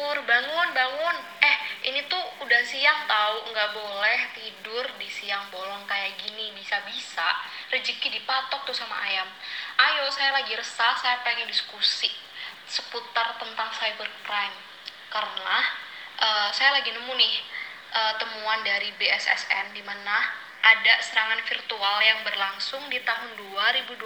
Nur, bangun, bangun. Eh, ini tuh udah siang tahu, nggak boleh tidur di siang bolong kayak gini. Bisa-bisa rezeki dipatok tuh sama ayam. Ayo, saya lagi resah, saya pengen diskusi seputar tentang cybercrime. Karena uh, saya lagi nemu nih uh, temuan dari BSSN di mana ada serangan virtual yang berlangsung di tahun 2020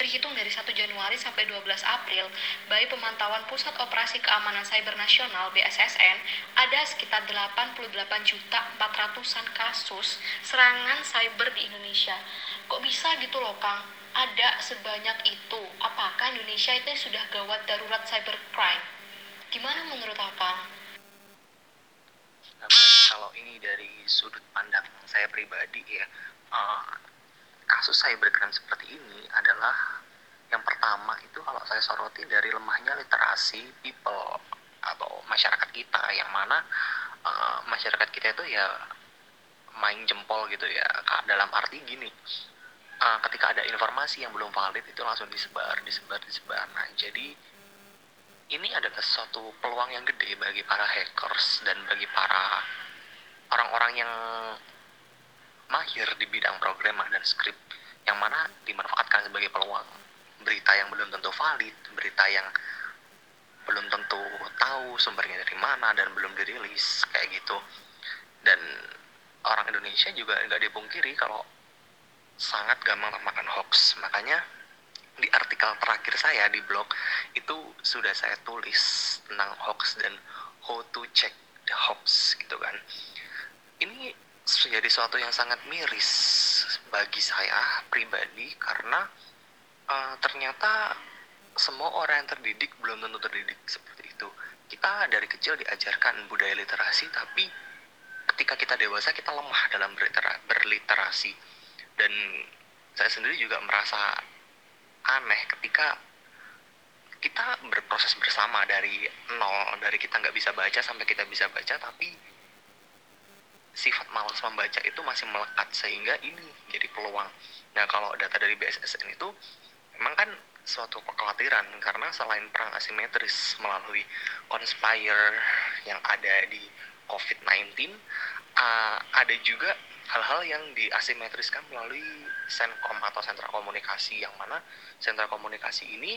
terhitung dari 1 Januari sampai 12 April by pemantauan Pusat Operasi Keamanan Cyber Nasional BSSN ada sekitar 88 juta 400-an kasus serangan cyber di Indonesia. Kok bisa gitu loh Kang? Ada sebanyak itu. Apakah Indonesia itu sudah gawat darurat cybercrime? Gimana menurut Akang? Kalau ini dari sudut pandang saya pribadi ya uh, kasus cybercrime seperti ini adalah yang pertama itu kalau saya soroti dari lemahnya literasi people atau masyarakat kita yang mana uh, masyarakat kita itu ya main jempol gitu ya dalam arti gini uh, ketika ada informasi yang belum valid itu langsung disebar disebar disebar. Nah jadi ini adalah suatu peluang yang gede bagi para hackers dan bagi para orang-orang yang mahir di bidang programming dan script yang mana dimanfaatkan sebagai peluang berita yang belum tentu valid, berita yang belum tentu tahu sumbernya dari mana dan belum dirilis kayak gitu. Dan orang Indonesia juga nggak dipungkiri kalau sangat gampang termakan hoax. Makanya di artikel terakhir saya di blog itu sudah saya tulis tentang hoax dan how to check the hoax gitu kan ini menjadi suatu yang sangat miris bagi saya pribadi karena uh, ternyata semua orang yang terdidik belum tentu terdidik seperti itu. Kita dari kecil diajarkan budaya literasi, tapi ketika kita dewasa kita lemah dalam berliterasi. Dan saya sendiri juga merasa aneh ketika kita berproses bersama dari nol, dari kita nggak bisa baca sampai kita bisa baca, tapi sifat malas membaca itu masih melekat sehingga ini jadi peluang. Nah kalau data dari BSSN itu memang kan suatu kekhawatiran karena selain perang asimetris melalui conspire yang ada di COVID-19, uh, ada juga hal-hal yang diasimetriskan melalui Senkom atau sentra komunikasi yang mana sentra komunikasi ini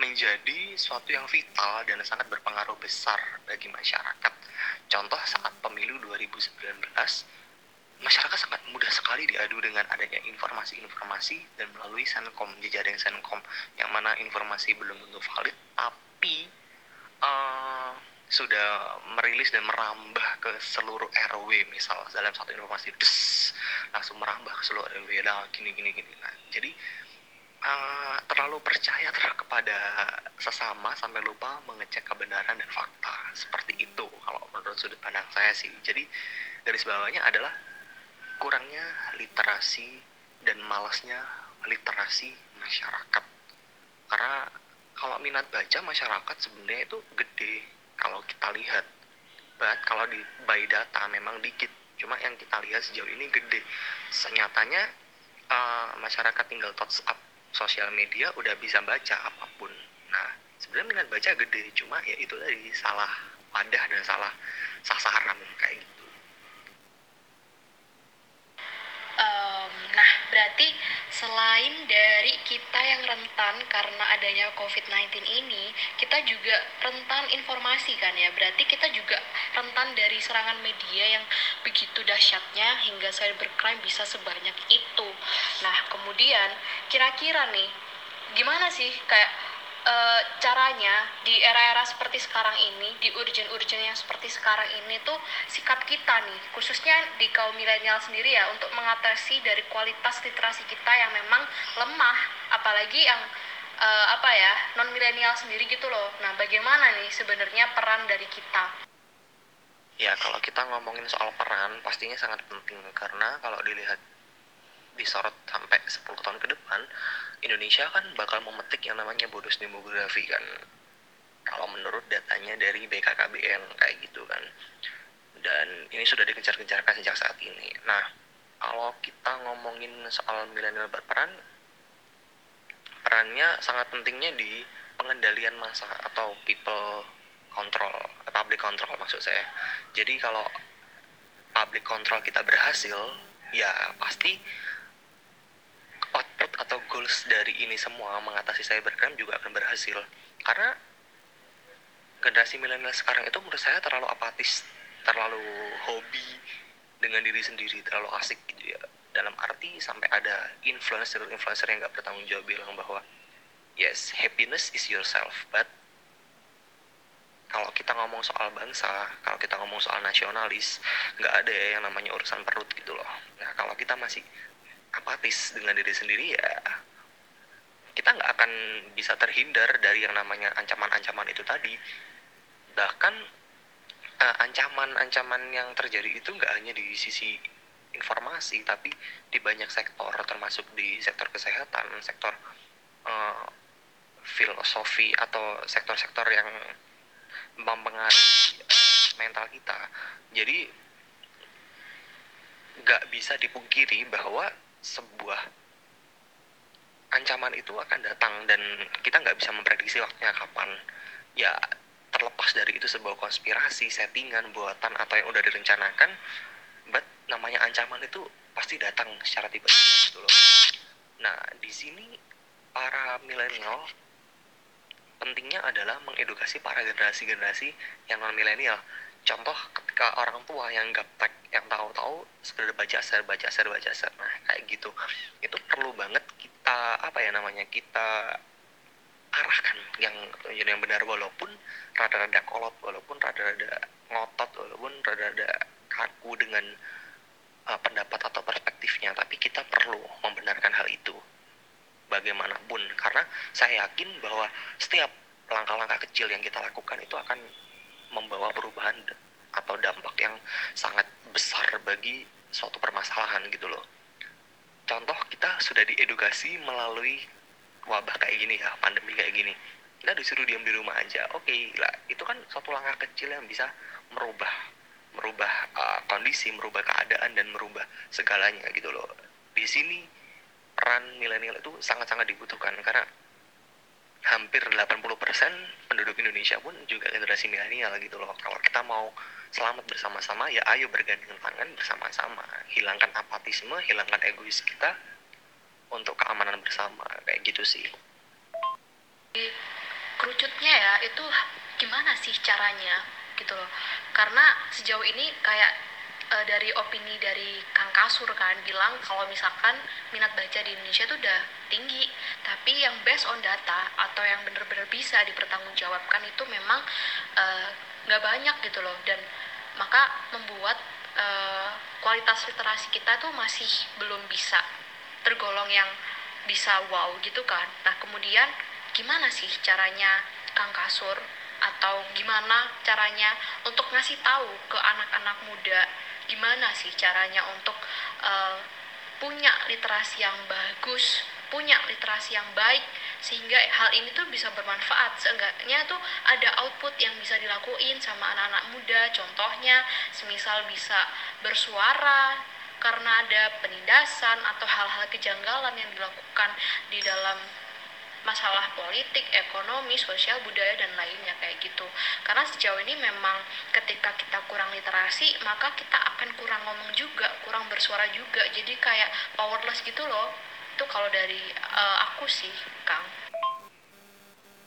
menjadi suatu yang vital dan sangat berpengaruh besar bagi masyarakat. Contoh saat pemilu 2019, masyarakat sangat mudah sekali diadu dengan adanya informasi-informasi dan melalui Senkom, jejaring Senkom, yang mana informasi belum tentu valid, tapi uh, sudah merilis dan merambah ke seluruh RW misal dalam satu informasi des langsung merambah ke seluruh RW nah gini gini gini nah jadi uh, terlalu percaya terhadap kepada sesama sampai lupa mengecek kebenaran dan fakta seperti itu kalau menurut sudut pandang saya sih. Jadi garis bawahnya adalah kurangnya literasi dan malasnya literasi masyarakat. Karena kalau minat baca masyarakat sebenarnya itu gede kalau kita lihat. But kalau di by data memang dikit. Cuma yang kita lihat sejauh ini gede. Senyatanya uh, masyarakat tinggal touch up sosial media udah bisa baca apa pun nah sebenarnya minat baca gede cuma ya itu tadi salah wadah dan salah sasaran kayak gitu nah berarti selain dari kita yang rentan karena adanya COVID-19 ini, kita juga rentan informasi kan ya. Berarti kita juga rentan dari serangan media yang begitu dahsyatnya hingga cybercrime bisa sebanyak itu. Nah, kemudian kira-kira nih gimana sih kayak e, caranya di era-era seperti sekarang ini, di urgent-urgent yang seperti sekarang ini tuh sikap kita nih, khususnya di kaum milenial sendiri ya, untuk mengatasi dari kualitas literasi kita yang memang lemah, apalagi yang e, apa ya non milenial sendiri gitu loh. Nah, bagaimana nih sebenarnya peran dari kita? Ya, kalau kita ngomongin soal peran, pastinya sangat penting karena kalau dilihat disorot sampai 10 tahun ke depan, Indonesia kan bakal memetik yang namanya bonus demografi kan. Kalau menurut datanya dari BKKBN kayak gitu kan. Dan ini sudah dikejar-kejarkan sejak saat ini. Nah kalau kita ngomongin soal milenial berperan perannya sangat pentingnya di pengendalian masa atau people kontrol public control maksud saya. Jadi kalau public control kita berhasil ya pasti atau goals dari ini semua mengatasi cybercrime juga akan berhasil. Karena generasi milenial sekarang itu menurut saya terlalu apatis terlalu hobi dengan diri sendiri terlalu asik gitu ya. Dalam arti sampai ada influencer influencer yang nggak bertanggung jawab bilang bahwa yes happiness is yourself. But kalau kita ngomong soal bangsa, kalau kita ngomong soal nasionalis, nggak ada ya yang namanya urusan perut gitu loh. Nah kalau kita masih apatis dengan diri sendiri ya kita nggak akan bisa terhindar dari yang namanya ancaman-ancaman itu tadi. Bahkan uh, ancaman-ancaman yang terjadi itu nggak hanya di sisi informasi, tapi di banyak sektor, termasuk di sektor kesehatan, sektor uh, filosofi atau sektor-sektor yang mempengaruhi mental kita jadi nggak bisa dipungkiri bahwa sebuah ancaman itu akan datang dan kita nggak bisa memprediksi waktunya kapan. Ya terlepas dari itu sebuah konspirasi settingan buatan atau yang udah direncanakan but namanya ancaman itu pasti datang secara tiba-tiba gitu loh. Nah di sini para milenial pentingnya adalah mengedukasi para generasi-generasi yang non milenial contoh ketika orang tua yang gaptek yang tahu-tahu sekedar baca ser baca ser baca ser nah kayak gitu. Itu perlu banget kita apa ya namanya kita arahkan yang yang benar. Walaupun rada-rada kolot walaupun rada-rada ngotot walaupun rada-rada kaku dengan uh, pendapat atau perspektifnya. Tapi kita perlu membenarkan hal itu bagaimanapun. Karena saya yakin bahwa setiap langkah-langkah kecil yang kita lakukan itu akan membawa perubahan atau dampak yang sangat besar bagi suatu permasalahan gitu loh. Contoh kita sudah diedukasi melalui wabah kayak gini ya pandemi kayak gini. Kita disuruh diam di rumah aja. Oke lah itu kan suatu langkah kecil yang bisa merubah merubah uh, kondisi merubah keadaan dan merubah segalanya gitu loh. Di sini peran milenial itu sangat-sangat dibutuhkan karena hampir 80% penduduk Indonesia pun juga generasi milenial gitu loh. Kalau kita mau selamat bersama-sama ya ayo bergandengan tangan bersama-sama. Hilangkan apatisme, hilangkan egois kita untuk keamanan bersama kayak gitu sih. Kerucutnya ya itu gimana sih caranya gitu loh. Karena sejauh ini kayak uh, dari opini dari Kang Kasur kan bilang kalau misalkan minat baca di Indonesia itu udah tinggi. Tapi yang based on data atau yang benar-benar bisa dipertanggungjawabkan itu memang eh, nggak uh, banyak gitu loh. Dan maka membuat uh, kualitas literasi kita tuh masih belum bisa tergolong yang bisa wow gitu kan. Nah kemudian gimana sih caranya Kang Kasur atau gimana caranya untuk ngasih tahu ke anak-anak muda gimana sih caranya untuk uh, punya literasi yang bagus punya literasi yang baik sehingga hal ini tuh bisa bermanfaat? Seenggaknya tuh ada output yang bisa dilakuin sama anak-anak muda. Contohnya semisal bisa bersuara karena ada penindasan atau hal-hal kejanggalan yang dilakukan di dalam masalah politik, ekonomi, sosial, budaya dan lainnya kayak gitu. Karena sejauh ini memang ketika kita kurang literasi, maka kita akan kurang ngomong juga, kurang bersuara juga. Jadi kayak powerless gitu loh. Itu kalau dari uh, aku sih, Kang.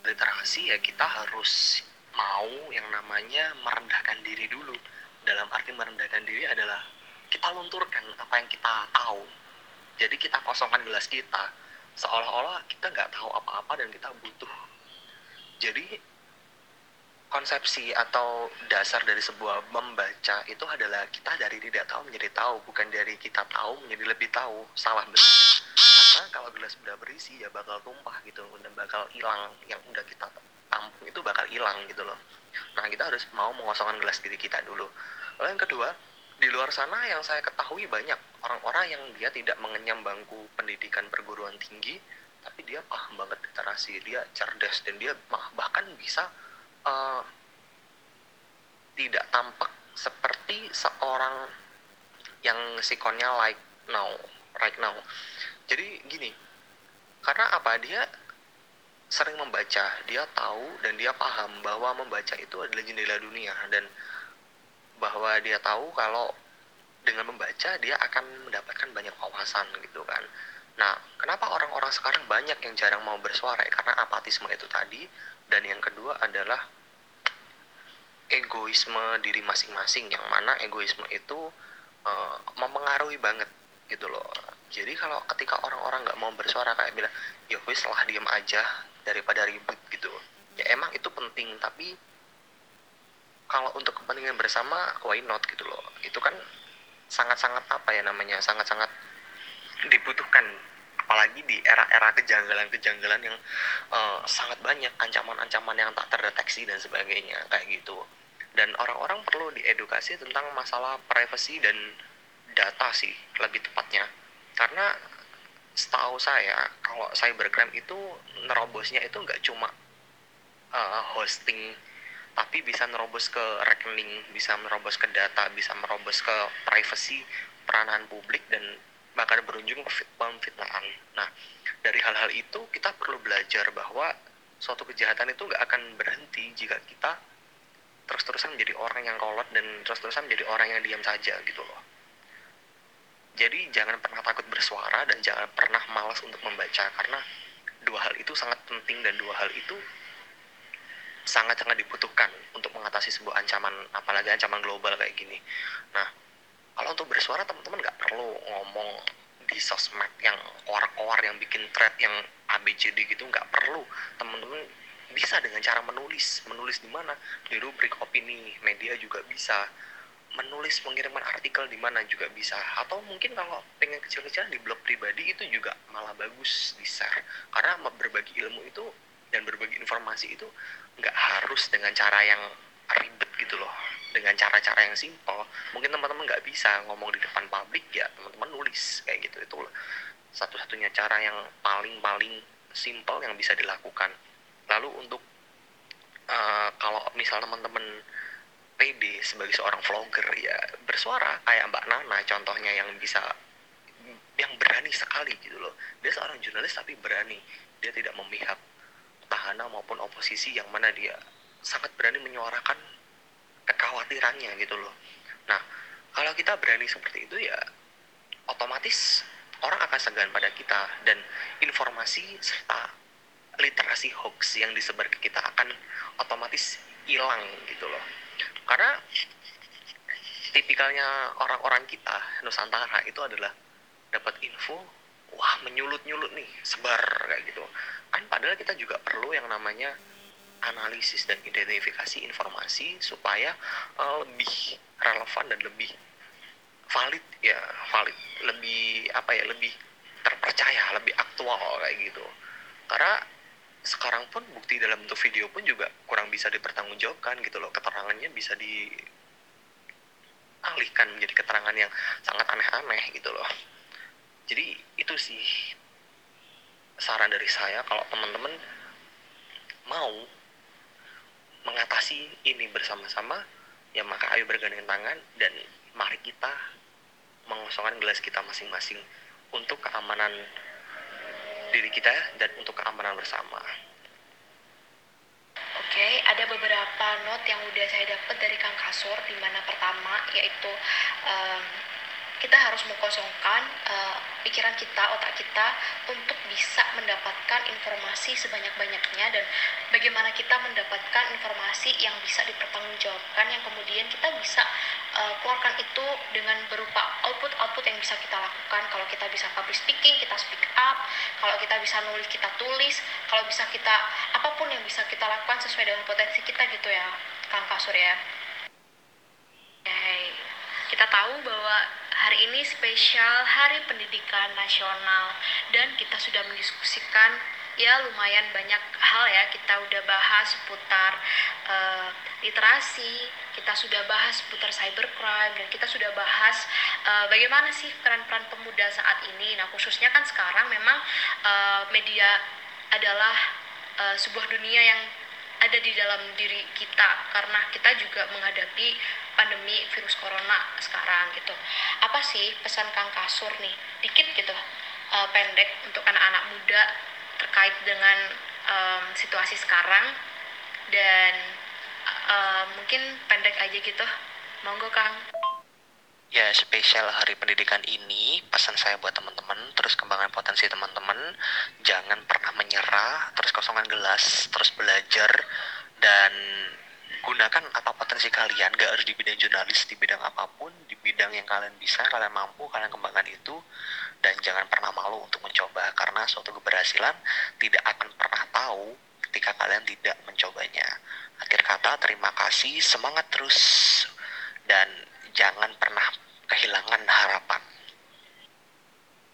Literasi ya kita harus mau yang namanya merendahkan diri dulu. Dalam arti merendahkan diri adalah kita lunturkan apa yang kita tahu. Jadi kita kosongkan gelas kita seolah-olah kita nggak tahu apa-apa dan kita butuh. Jadi konsepsi atau dasar dari sebuah membaca itu adalah kita dari tidak tahu menjadi tahu bukan dari kita tahu menjadi lebih tahu. Salah betul karena kalau gelas sudah berisi ya bakal tumpah gitu dan bakal hilang. Yang udah kita tampung itu bakal hilang gitu loh. Nah kita harus mau mengosongkan gelas diri kita dulu. Lalu yang kedua di luar sana yang saya ketahui banyak orang-orang yang dia tidak mengenyam bangku pendidikan perguruan tinggi tapi dia paham banget literasi dia cerdas dan dia bahkan bisa uh, tidak tampak seperti seorang yang sikonnya like now right now. Jadi gini karena apa? Dia sering membaca, dia tahu dan dia paham bahwa membaca itu adalah jendela dunia dan bahwa dia tahu kalau dengan membaca dia akan mendapatkan banyak wawasan gitu kan. Nah, kenapa orang-orang sekarang banyak yang jarang mau bersuara? Karena apatisme itu tadi dan yang kedua adalah egoisme diri masing-masing yang mana egoisme itu uh, mempengaruhi banget gitu loh jadi kalau ketika orang-orang nggak mau bersuara kayak bilang ya wis lah diam aja daripada ribut gitu ya emang itu penting tapi kalau untuk kepentingan bersama why not gitu loh. Itu kan sangat-sangat apa ya namanya sangat-sangat dibutuhkan. Apalagi di era-era kejanggalan-kejanggalan yang uh, sangat banyak ancaman-ancaman yang tak terdeteksi dan sebagainya kayak gitu. Dan orang-orang perlu diedukasi tentang masalah privacy dan data sih lebih tepatnya. Karena setahu saya kalau cybercrime itu nerobosnya itu nggak cuma uh, hosting tapi bisa nerobos ke rekening bisa nerobos ke data bisa merobos ke privacy peranan publik dan bahkan berujung ke pemfitnahan. Nah dari hal-hal itu kita perlu belajar bahwa suatu kejahatan itu nggak akan berhenti jika kita terus-terusan menjadi orang yang kolot dan terus-terusan menjadi orang yang diam saja gitu loh. Jadi jangan pernah takut bersuara dan jangan pernah malas untuk membaca karena dua hal itu sangat penting dan dua hal itu sangat-sangat dibutuhkan untuk mengatasi sebuah ancaman apalagi ancaman global kayak gini. Nah kalau untuk bersuara teman-teman nggak perlu ngomong di sosmed yang koar-koar yang bikin thread yang ABCD gitu nggak perlu. Teman-teman bisa dengan cara menulis. Menulis di mana? Di rubrik opini media juga bisa. Menulis mengirimkan artikel di mana juga bisa. Atau mungkin kalau pengen kecil-kecilan di blog pribadi itu juga malah bagus di share. Karena berbagi ilmu itu dan berbagi informasi itu nggak harus dengan cara yang ribet gitu loh. Dengan cara-cara yang simpel. Mungkin teman-teman nggak bisa ngomong di depan publik ya teman-teman nulis kayak gitu. Itu satu-satunya cara yang paling-paling simpel yang bisa dilakukan. Lalu untuk uh, kalau misal teman-teman pede sebagai seorang vlogger ya bersuara kayak Mbak Nana contohnya yang bisa yang berani sekali gitu loh. Dia seorang jurnalis tapi berani. Dia tidak memihak petahana maupun oposisi yang mana dia sangat berani menyuarakan kekhawatirannya gitu loh. Nah kalau kita berani seperti itu ya otomatis orang akan segan pada kita dan informasi serta literasi hoax yang disebar ke kita akan otomatis hilang gitu loh. Karena tipikalnya orang-orang kita Nusantara itu adalah dapat info wah menyulut-nyulut nih sebar kayak gitu. Kan padahal kita juga perlu yang namanya analisis dan identifikasi informasi supaya uh, lebih relevan dan lebih valid ya valid lebih apa ya lebih terpercaya lebih aktual kayak gitu. Karena sekarang pun bukti dalam bentuk video pun juga kurang bisa dipertanggungjawabkan gitu loh. Keterangannya bisa dialihkan menjadi keterangan yang sangat aneh-aneh gitu loh jadi itu sih saran dari saya kalau teman-teman mau mengatasi ini bersama-sama ya maka ayo bergandeng tangan dan mari kita mengosongkan gelas kita masing-masing untuk keamanan diri kita dan untuk keamanan bersama. Oke, ada beberapa note yang udah saya dapat dari Kang Kasur, di mana pertama yaitu um, kita harus mengkosongkan uh, pikiran kita, otak kita untuk bisa mendapatkan informasi sebanyak-banyaknya dan bagaimana kita mendapatkan informasi yang bisa dipertanggungjawabkan yang kemudian kita bisa uh, keluarkan itu dengan berupa output-output yang bisa kita lakukan. Kalau kita bisa public speaking, kita speak up. Kalau kita bisa nulis, kita tulis. Kalau bisa kita apa pun yang bisa kita lakukan sesuai dengan potensi kita gitu ya, Kang Kasur ya. Kita tahu bahwa hari ini spesial Hari Pendidikan Nasional. Dan kita sudah mendiskusikan ya lumayan banyak hal ya. Kita udah bahas seputar uh, literasi kita sudah bahas seputar cybercrime dan kita sudah bahas uh, bagaimana sih peran-peran pemuda saat ini. Nah khususnya kan sekarang memang uh, media adalah uh, sebuah dunia yang ada di dalam diri kita. Karena kita juga menghadapi pandemi virus corona sekarang gitu. Apa sih pesan Kang Kasur nih? Dikit gitu, uh, pendek untuk anak-anak muda terkait dengan em, situasi sekarang dan em, mungkin pendek aja gitu monggo kang Ya, spesial Hari Pendidikan ini, pesan saya buat teman-teman, terus kembangkan potensi teman-teman, jangan pernah menyerah, terus kosongan gelas, terus belajar, dan gunakan apa potensi kalian, gak harus di bidang jurnalis, di bidang apa pun, di bidang yang kalian bisa, kalian mampu, kalian kembangkan itu, dan jangan pernah malu untuk mencoba, karena suatu keberhasilan tidak akan pernah tahu ketika kalian tidak mencobanya. Akhir kata, terima kasih, semangat terus, dan jangan pernah kehilangan harapan.